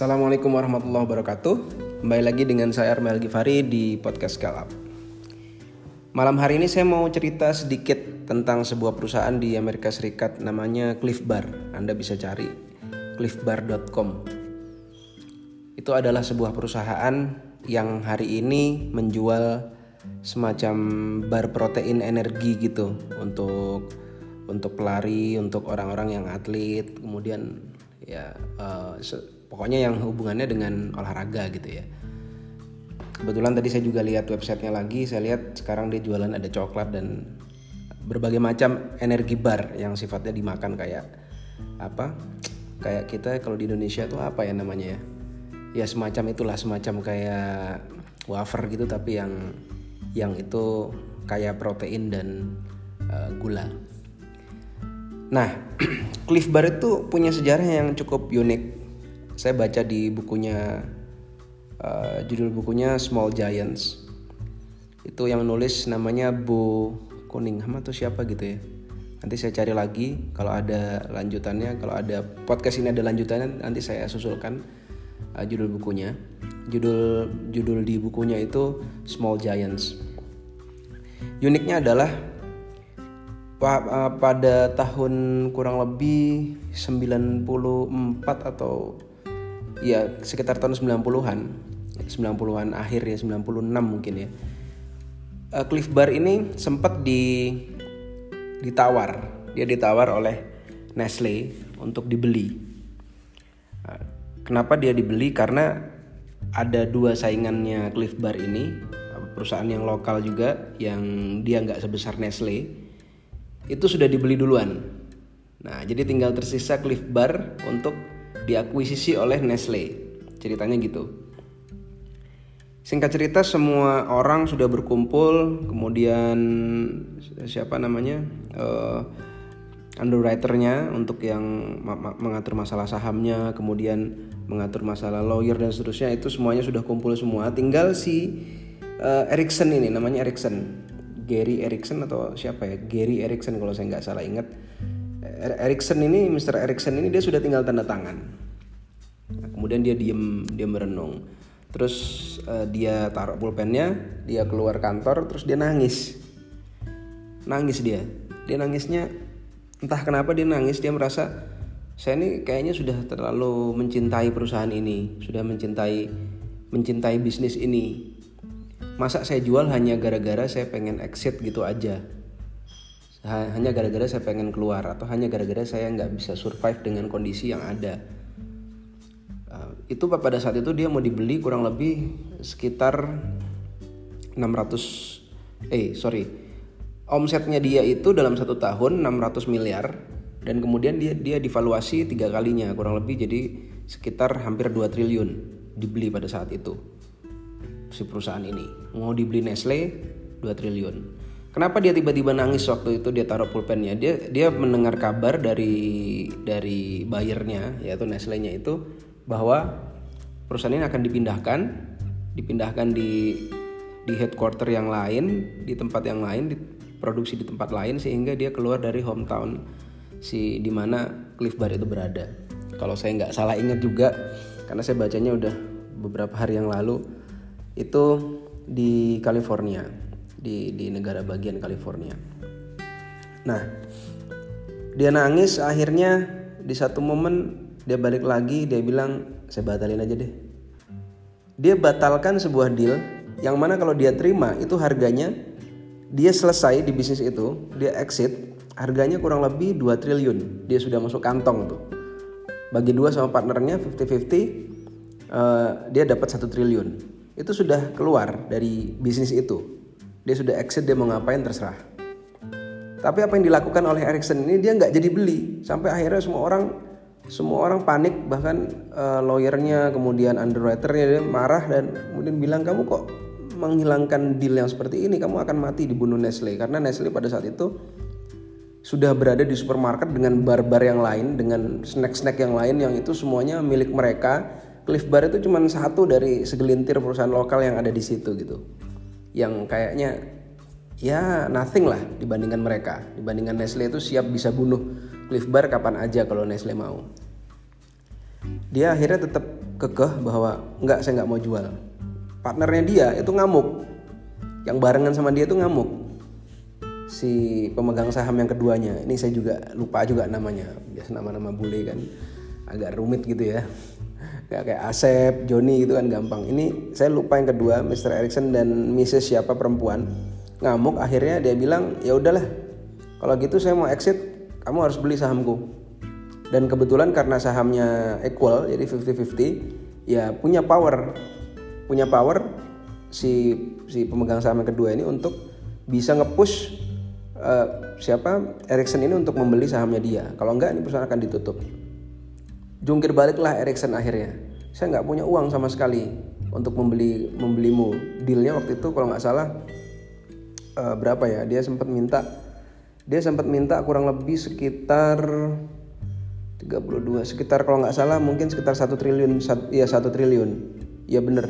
Assalamualaikum warahmatullahi wabarakatuh. Kembali lagi dengan saya Armel Gifari di podcast Scale Malam hari ini saya mau cerita sedikit tentang sebuah perusahaan di Amerika Serikat namanya Cliff Bar. Anda bisa cari cliffbar.com Itu adalah sebuah perusahaan yang hari ini menjual semacam bar protein energi gitu untuk untuk pelari, untuk orang-orang yang atlet, kemudian ya uh, pokoknya yang hubungannya dengan olahraga gitu ya. Kebetulan tadi saya juga lihat websitenya lagi saya lihat sekarang dia jualan ada coklat dan berbagai macam energi bar yang sifatnya dimakan kayak apa? Kayak kita kalau di Indonesia tuh apa ya namanya ya? Ya semacam itulah semacam kayak wafer gitu tapi yang yang itu kayak protein dan uh, gula. Nah Cliff Bar itu punya sejarah yang cukup unik saya baca di bukunya uh, judul bukunya Small Giants. Itu yang nulis namanya Bo Cunningham atau siapa gitu ya. Nanti saya cari lagi kalau ada lanjutannya kalau ada podcast ini ada lanjutannya nanti saya susulkan uh, judul bukunya. Judul judul di bukunya itu Small Giants. Uniknya adalah uh, pada tahun kurang lebih 94 atau ya sekitar tahun 90-an 90-an akhir ya 96 mungkin ya. Uh, Cliff Bar ini sempat di ditawar. Dia ditawar oleh Nestle untuk dibeli. Uh, kenapa dia dibeli? Karena ada dua saingannya Cliff Bar ini perusahaan yang lokal juga yang dia nggak sebesar Nestle. Itu sudah dibeli duluan. Nah jadi tinggal tersisa Cliff Bar untuk diakuisisi oleh Nestle. Ceritanya gitu. Singkat cerita semua orang sudah berkumpul, kemudian siapa namanya uh, underwriternya untuk yang mengatur masalah sahamnya, kemudian mengatur masalah lawyer dan seterusnya itu semuanya sudah kumpul semua. Tinggal si uh, Erickson ini namanya Erickson, Gary Erickson atau siapa ya? Gary Erickson kalau saya nggak salah ingat Erikson ini Mr. Erikson ini dia sudah tinggal tanda tangan kemudian dia diem dia merenung. Terus uh, dia taruh pulpennya dia keluar kantor terus dia nangis. Nangis dia. Dia nangisnya entah kenapa dia nangis dia merasa saya ini kayaknya sudah terlalu mencintai perusahaan ini sudah mencintai mencintai bisnis ini. Masa saya jual hanya gara-gara saya pengen exit gitu aja. Hanya gara-gara saya pengen keluar atau hanya gara-gara saya nggak bisa survive dengan kondisi yang ada itu pada saat itu dia mau dibeli kurang lebih sekitar 600 eh sorry. Omsetnya dia itu dalam satu tahun 600 miliar dan kemudian dia dia divaluasi tiga kalinya kurang lebih jadi sekitar hampir 2 triliun dibeli pada saat itu si perusahaan ini. Mau dibeli Nestle 2 triliun. Kenapa dia tiba-tiba nangis waktu itu dia taruh pulpennya? Dia dia mendengar kabar dari dari bayarnya yaitu Nestle-nya itu bahwa perusahaan ini akan dipindahkan, dipindahkan di di headquarter yang lain, di tempat yang lain, diproduksi di tempat lain sehingga dia keluar dari hometown si di mana Cliff Bar itu berada. Kalau saya nggak salah ingat juga karena saya bacanya udah beberapa hari yang lalu itu di California di di negara bagian California. Nah, dia nangis akhirnya di satu momen dia balik lagi dia bilang saya batalin aja deh. Dia batalkan sebuah deal yang mana kalau dia terima itu harganya dia selesai di bisnis itu, dia exit, harganya kurang lebih 2 triliun. Dia sudah masuk kantong tuh. Bagi dua sama partnernya 50-50 uh, eh, dia dapat satu triliun. Itu sudah keluar dari bisnis itu dia sudah exit dia mau ngapain terserah tapi apa yang dilakukan oleh Erickson ini dia nggak jadi beli sampai akhirnya semua orang semua orang panik bahkan uh, lawyernya kemudian underwriternya dia marah dan kemudian bilang kamu kok menghilangkan deal yang seperti ini kamu akan mati dibunuh Nestle karena Nestle pada saat itu sudah berada di supermarket dengan bar-bar yang lain dengan snack-snack yang lain yang itu semuanya milik mereka Cliff Bar itu cuma satu dari segelintir perusahaan lokal yang ada di situ gitu yang kayaknya ya nothing lah dibandingkan mereka. Dibandingkan Nestle itu siap bisa bunuh Cliff Bar kapan aja kalau Nestle mau. Dia akhirnya tetap kekeh bahwa enggak saya nggak mau jual. Partnernya dia itu ngamuk. Yang barengan sama dia itu ngamuk. Si pemegang saham yang keduanya. Ini saya juga lupa juga namanya. Biasa nama-nama bule kan. Agak rumit gitu ya. Nggak kayak Asep, Joni gitu kan gampang. Ini saya lupa yang kedua Mr. Erickson dan Mrs. siapa perempuan. Ngamuk akhirnya dia bilang ya udahlah. Kalau gitu saya mau exit kamu harus beli sahamku dan kebetulan karena sahamnya equal jadi 50-50 ya punya power. Punya power si si pemegang saham yang kedua ini untuk bisa ngepush uh, siapa Ericsson ini untuk membeli sahamnya dia. Kalau enggak ini perusahaan akan ditutup. Jungkir baliklah Ericsson akhirnya. Saya nggak punya uang sama sekali untuk membeli membelimu. Dealnya waktu itu kalau nggak salah uh, berapa ya? Dia sempat minta dia sempat minta kurang lebih sekitar 32 sekitar kalau nggak salah mungkin sekitar satu triliun ya satu triliun. Ya bener.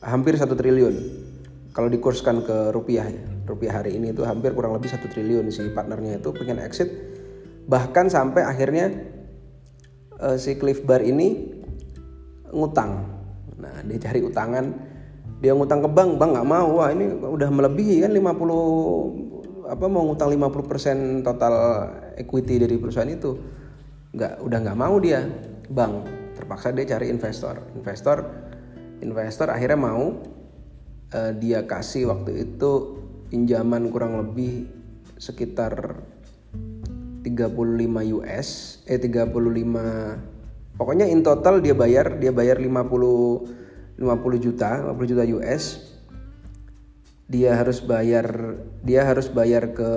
Hampir satu triliun. Kalau dikurskan ke rupiah ya rupiah hari ini itu hampir kurang lebih satu triliun si partnernya itu pengen exit. Bahkan sampai akhirnya uh, si Cliff Bar ini ngutang. Nah dia cari utangan. Dia ngutang ke bank bank nggak mau. Wah ini udah melebihi kan 50 apa mau ngutang 50% total equity dari perusahaan itu nggak udah nggak mau dia. Bank. Terpaksa dia cari investor. Investor investor akhirnya mau uh, dia kasih waktu itu pinjaman kurang lebih sekitar 35 US eh 35 pokoknya in total dia bayar dia bayar 50 50 juta 50 juta US dia harus bayar dia harus bayar ke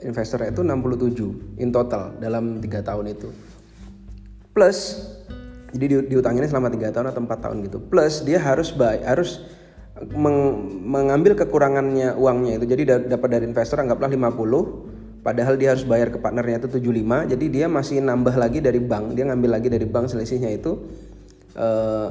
investor itu 67 in total dalam tiga tahun itu. Plus jadi di, diutanginnya selama tiga tahun atau empat tahun gitu. Plus dia harus bay, harus meng, mengambil kekurangannya uangnya itu. Jadi dapat dari investor anggaplah 50 padahal dia harus bayar ke partnernya itu 75 jadi dia masih nambah lagi dari bank dia ngambil lagi dari bank selisihnya itu uh,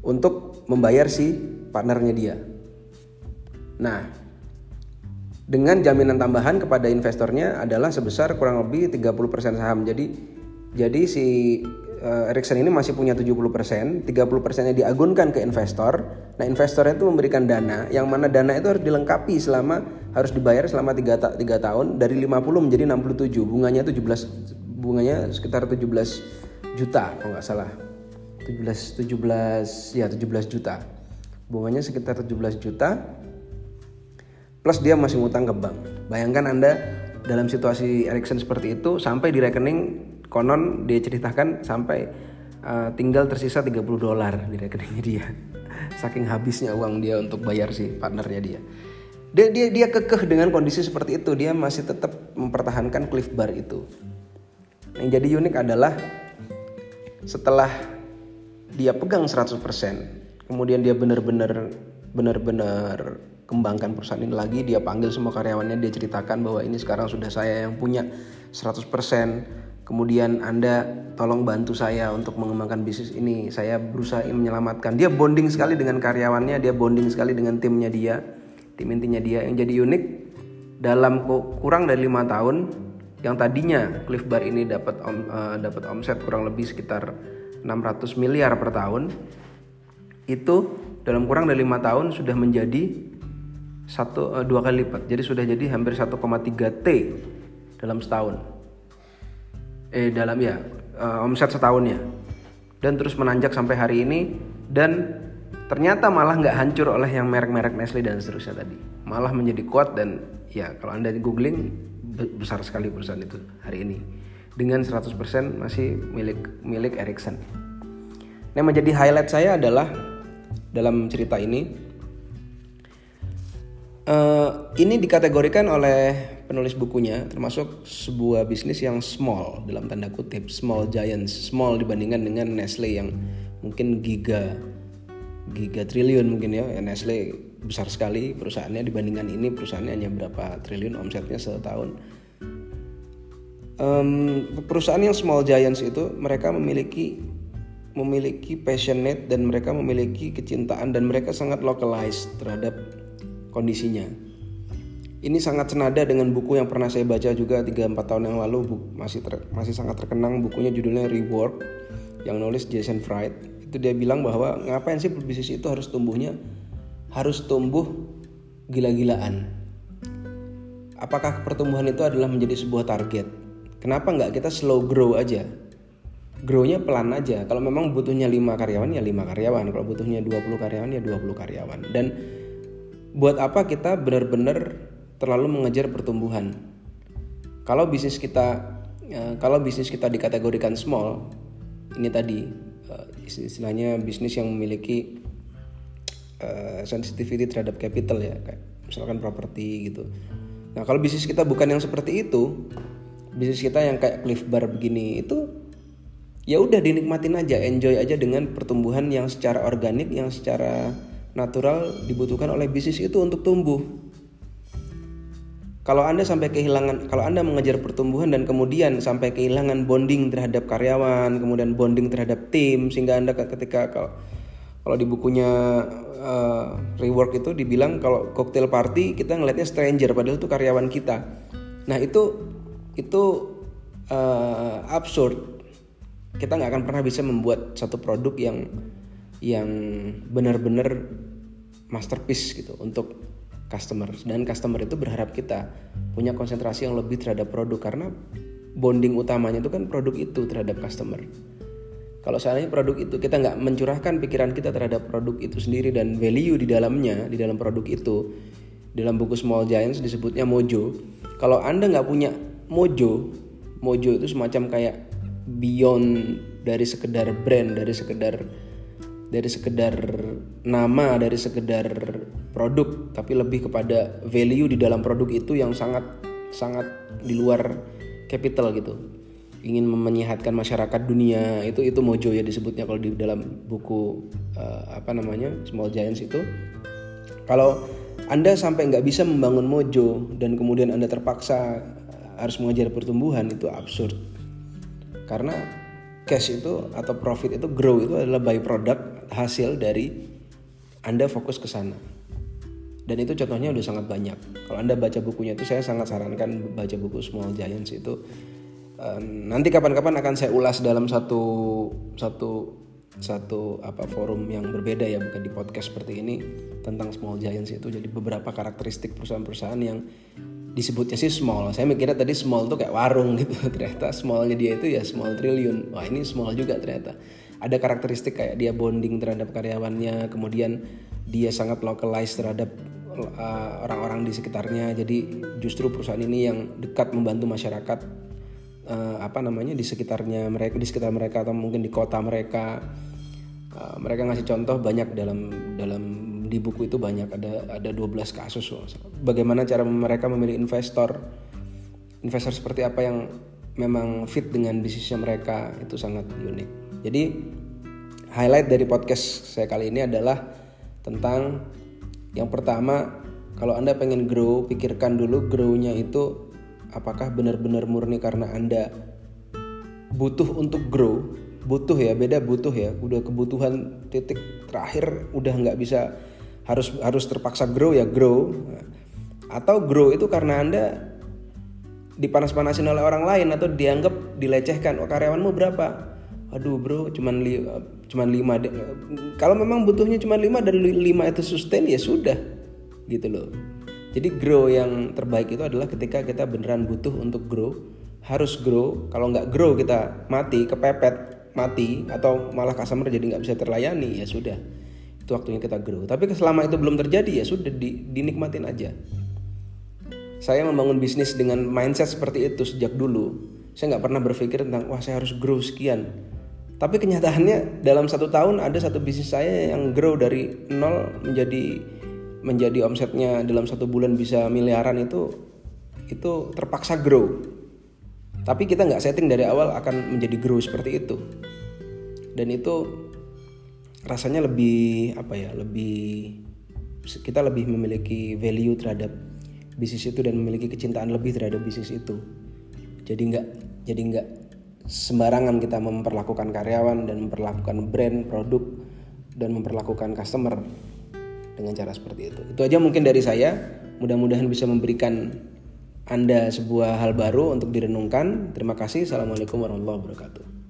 untuk membayar si partnernya dia Nah, dengan jaminan tambahan kepada investornya adalah sebesar kurang lebih 30% saham. Jadi jadi si uh, Ericsson ini masih punya 70%, 30%-nya diagunkan ke investor. Nah, investornya itu memberikan dana yang mana dana itu harus dilengkapi selama harus dibayar selama 3, ta 3 tahun dari 50 menjadi 67. Bunganya 17 bunganya sekitar 17 juta kalau nggak salah. 17 17 ya 17 juta. Bunganya sekitar 17 juta plus dia masih ngutang ke bank. Bayangkan Anda dalam situasi Erickson seperti itu sampai di rekening konon dia ceritakan sampai uh, tinggal tersisa 30 dolar di rekeningnya dia. Saking habisnya uang dia untuk bayar si partnernya dia. Dia dia dia kekeh dengan kondisi seperti itu, dia masih tetap mempertahankan Cliff Bar itu. Yang jadi unik adalah setelah dia pegang 100%, kemudian dia benar-benar benar-benar kembangkan perusahaan ini lagi dia panggil semua karyawannya dia ceritakan bahwa ini sekarang sudah saya yang punya 100% kemudian Anda tolong bantu saya untuk mengembangkan bisnis ini. Saya berusaha menyelamatkan. Dia bonding sekali dengan karyawannya dia bonding sekali dengan timnya dia. Tim intinya dia yang jadi unik. Dalam kurang dari lima tahun yang tadinya Cliff Bar ini dapat om, uh, dapat omset kurang lebih sekitar 600 miliar per tahun itu dalam kurang dari lima tahun sudah menjadi satu uh, dua kali lipat. Jadi sudah jadi hampir 1,3 T dalam setahun. Eh dalam ya uh, omset setahun ya. Dan terus menanjak sampai hari ini dan ternyata malah nggak hancur oleh yang merek-merek Nestle dan seterusnya tadi. Malah menjadi kuat dan ya kalau anda googling besar sekali perusahaan itu hari ini dengan 100% masih milik milik Ericsson. Nah, yang menjadi highlight saya adalah dalam cerita ini Uh, ini dikategorikan oleh penulis bukunya termasuk sebuah bisnis yang small dalam tanda kutip small giants small dibandingkan dengan Nestle yang mungkin giga giga triliun mungkin ya. Nestle besar sekali perusahaannya dibandingkan ini perusahaannya hanya berapa triliun omsetnya setahun. Um, perusahaan yang small giants itu mereka memiliki memiliki passionate dan mereka memiliki kecintaan dan mereka sangat localized terhadap kondisinya. Ini sangat senada dengan buku yang pernah saya baca juga 3-4 tahun yang lalu. Masih ter, masih sangat terkenang bukunya judulnya Rework yang nulis Jason Fried. Itu dia bilang bahwa ngapain sih bisnis itu harus tumbuhnya harus tumbuh gila-gilaan? Apakah pertumbuhan itu adalah menjadi sebuah target? Kenapa nggak kita slow grow aja? Grow-nya pelan aja. Kalau memang butuhnya 5 karyawan ya 5 karyawan. Kalau butuhnya 20 karyawan ya 20 karyawan. Dan buat apa kita benar-benar terlalu mengejar pertumbuhan? Kalau bisnis kita ya, kalau bisnis kita dikategorikan small ini tadi uh, istilahnya bisnis yang memiliki uh, sensitivity terhadap capital ya kayak misalkan properti gitu. Nah kalau bisnis kita bukan yang seperti itu bisnis kita yang kayak cliff bar begini itu ya udah dinikmatin aja enjoy aja dengan pertumbuhan yang secara organik yang secara natural dibutuhkan oleh bisnis itu untuk tumbuh kalau Anda sampai kehilangan, kalau Anda mengejar pertumbuhan dan kemudian sampai kehilangan bonding terhadap karyawan, kemudian bonding terhadap tim, sehingga Anda ketika kalau kalau di bukunya uh, rework itu dibilang kalau cocktail party kita ngelihatnya stranger padahal itu karyawan kita. Nah itu itu uh, absurd. Kita nggak akan pernah bisa membuat satu produk yang yang benar-benar masterpiece gitu untuk customer dan customer itu berharap kita punya konsentrasi yang lebih terhadap produk karena bonding utamanya itu kan produk itu terhadap customer. Kalau seandainya produk itu kita nggak mencurahkan pikiran kita terhadap produk itu sendiri dan value di dalamnya di dalam produk itu dalam buku Small Giants disebutnya mojo. Kalau anda nggak punya mojo, mojo itu semacam kayak beyond dari sekedar brand, dari sekedar dari sekedar nama, dari sekedar produk, tapi lebih kepada value di dalam produk itu yang sangat sangat di luar capital gitu. Ingin menyehatkan masyarakat dunia itu itu mojo ya disebutnya kalau di dalam buku uh, apa namanya Small Giants itu. Kalau anda sampai nggak bisa membangun mojo dan kemudian anda terpaksa harus mengejar pertumbuhan itu absurd. Karena cash itu atau profit itu grow itu adalah byproduct hasil dari Anda fokus ke sana. Dan itu contohnya udah sangat banyak. Kalau Anda baca bukunya itu saya sangat sarankan baca buku Small Giants itu. nanti kapan-kapan akan saya ulas dalam satu satu satu apa forum yang berbeda ya bukan di podcast seperti ini tentang Small Giants itu jadi beberapa karakteristik perusahaan-perusahaan yang disebutnya sih small saya mikirnya tadi small tuh kayak warung gitu ternyata smallnya dia itu ya small triliun wah ini small juga ternyata ada karakteristik kayak dia bonding terhadap karyawannya kemudian dia sangat localized terhadap uh, orang-orang di sekitarnya jadi justru perusahaan ini yang dekat membantu masyarakat uh, apa namanya di sekitarnya mereka di sekitar mereka atau mungkin di kota mereka uh, mereka ngasih contoh banyak dalam dalam di buku itu banyak ada ada 12 kasus. Bagaimana cara mereka memilih investor? Investor seperti apa yang memang fit dengan bisnisnya mereka itu sangat unik. Jadi highlight dari podcast saya kali ini adalah tentang yang pertama kalau Anda pengen grow, pikirkan dulu grow-nya itu apakah benar-benar murni karena Anda butuh untuk grow. Butuh ya beda butuh ya. Udah kebutuhan titik terakhir udah nggak bisa harus harus terpaksa grow ya grow. Atau grow itu karena anda dipanas-panasin oleh orang lain atau dianggap dilecehkan oh karyawanmu berapa aduh bro cuman li, cuman lima kalau memang butuhnya cuma lima dan lima itu sustain ya sudah gitu loh. Jadi grow yang terbaik itu adalah ketika kita beneran butuh untuk grow harus grow. Kalau nggak grow kita mati kepepet mati atau malah customer jadi nggak bisa terlayani ya sudah. Itu waktunya kita grow. Tapi selama itu belum terjadi ya sudah di, dinikmatin aja. Saya membangun bisnis dengan mindset seperti itu sejak dulu. Saya nggak pernah berpikir tentang wah saya harus grow sekian tapi kenyataannya dalam satu tahun ada satu bisnis saya yang grow dari nol menjadi menjadi omsetnya dalam satu bulan bisa miliaran itu itu terpaksa grow. Tapi kita nggak setting dari awal akan menjadi grow seperti itu. Dan itu rasanya lebih apa ya lebih kita lebih memiliki value terhadap bisnis itu dan memiliki kecintaan lebih terhadap bisnis itu. Jadi nggak jadi nggak sembarangan kita memperlakukan karyawan dan memperlakukan brand produk dan memperlakukan customer dengan cara seperti itu. Itu aja mungkin dari saya. Mudah-mudahan bisa memberikan anda sebuah hal baru untuk direnungkan. Terima kasih. Assalamualaikum warahmatullahi wabarakatuh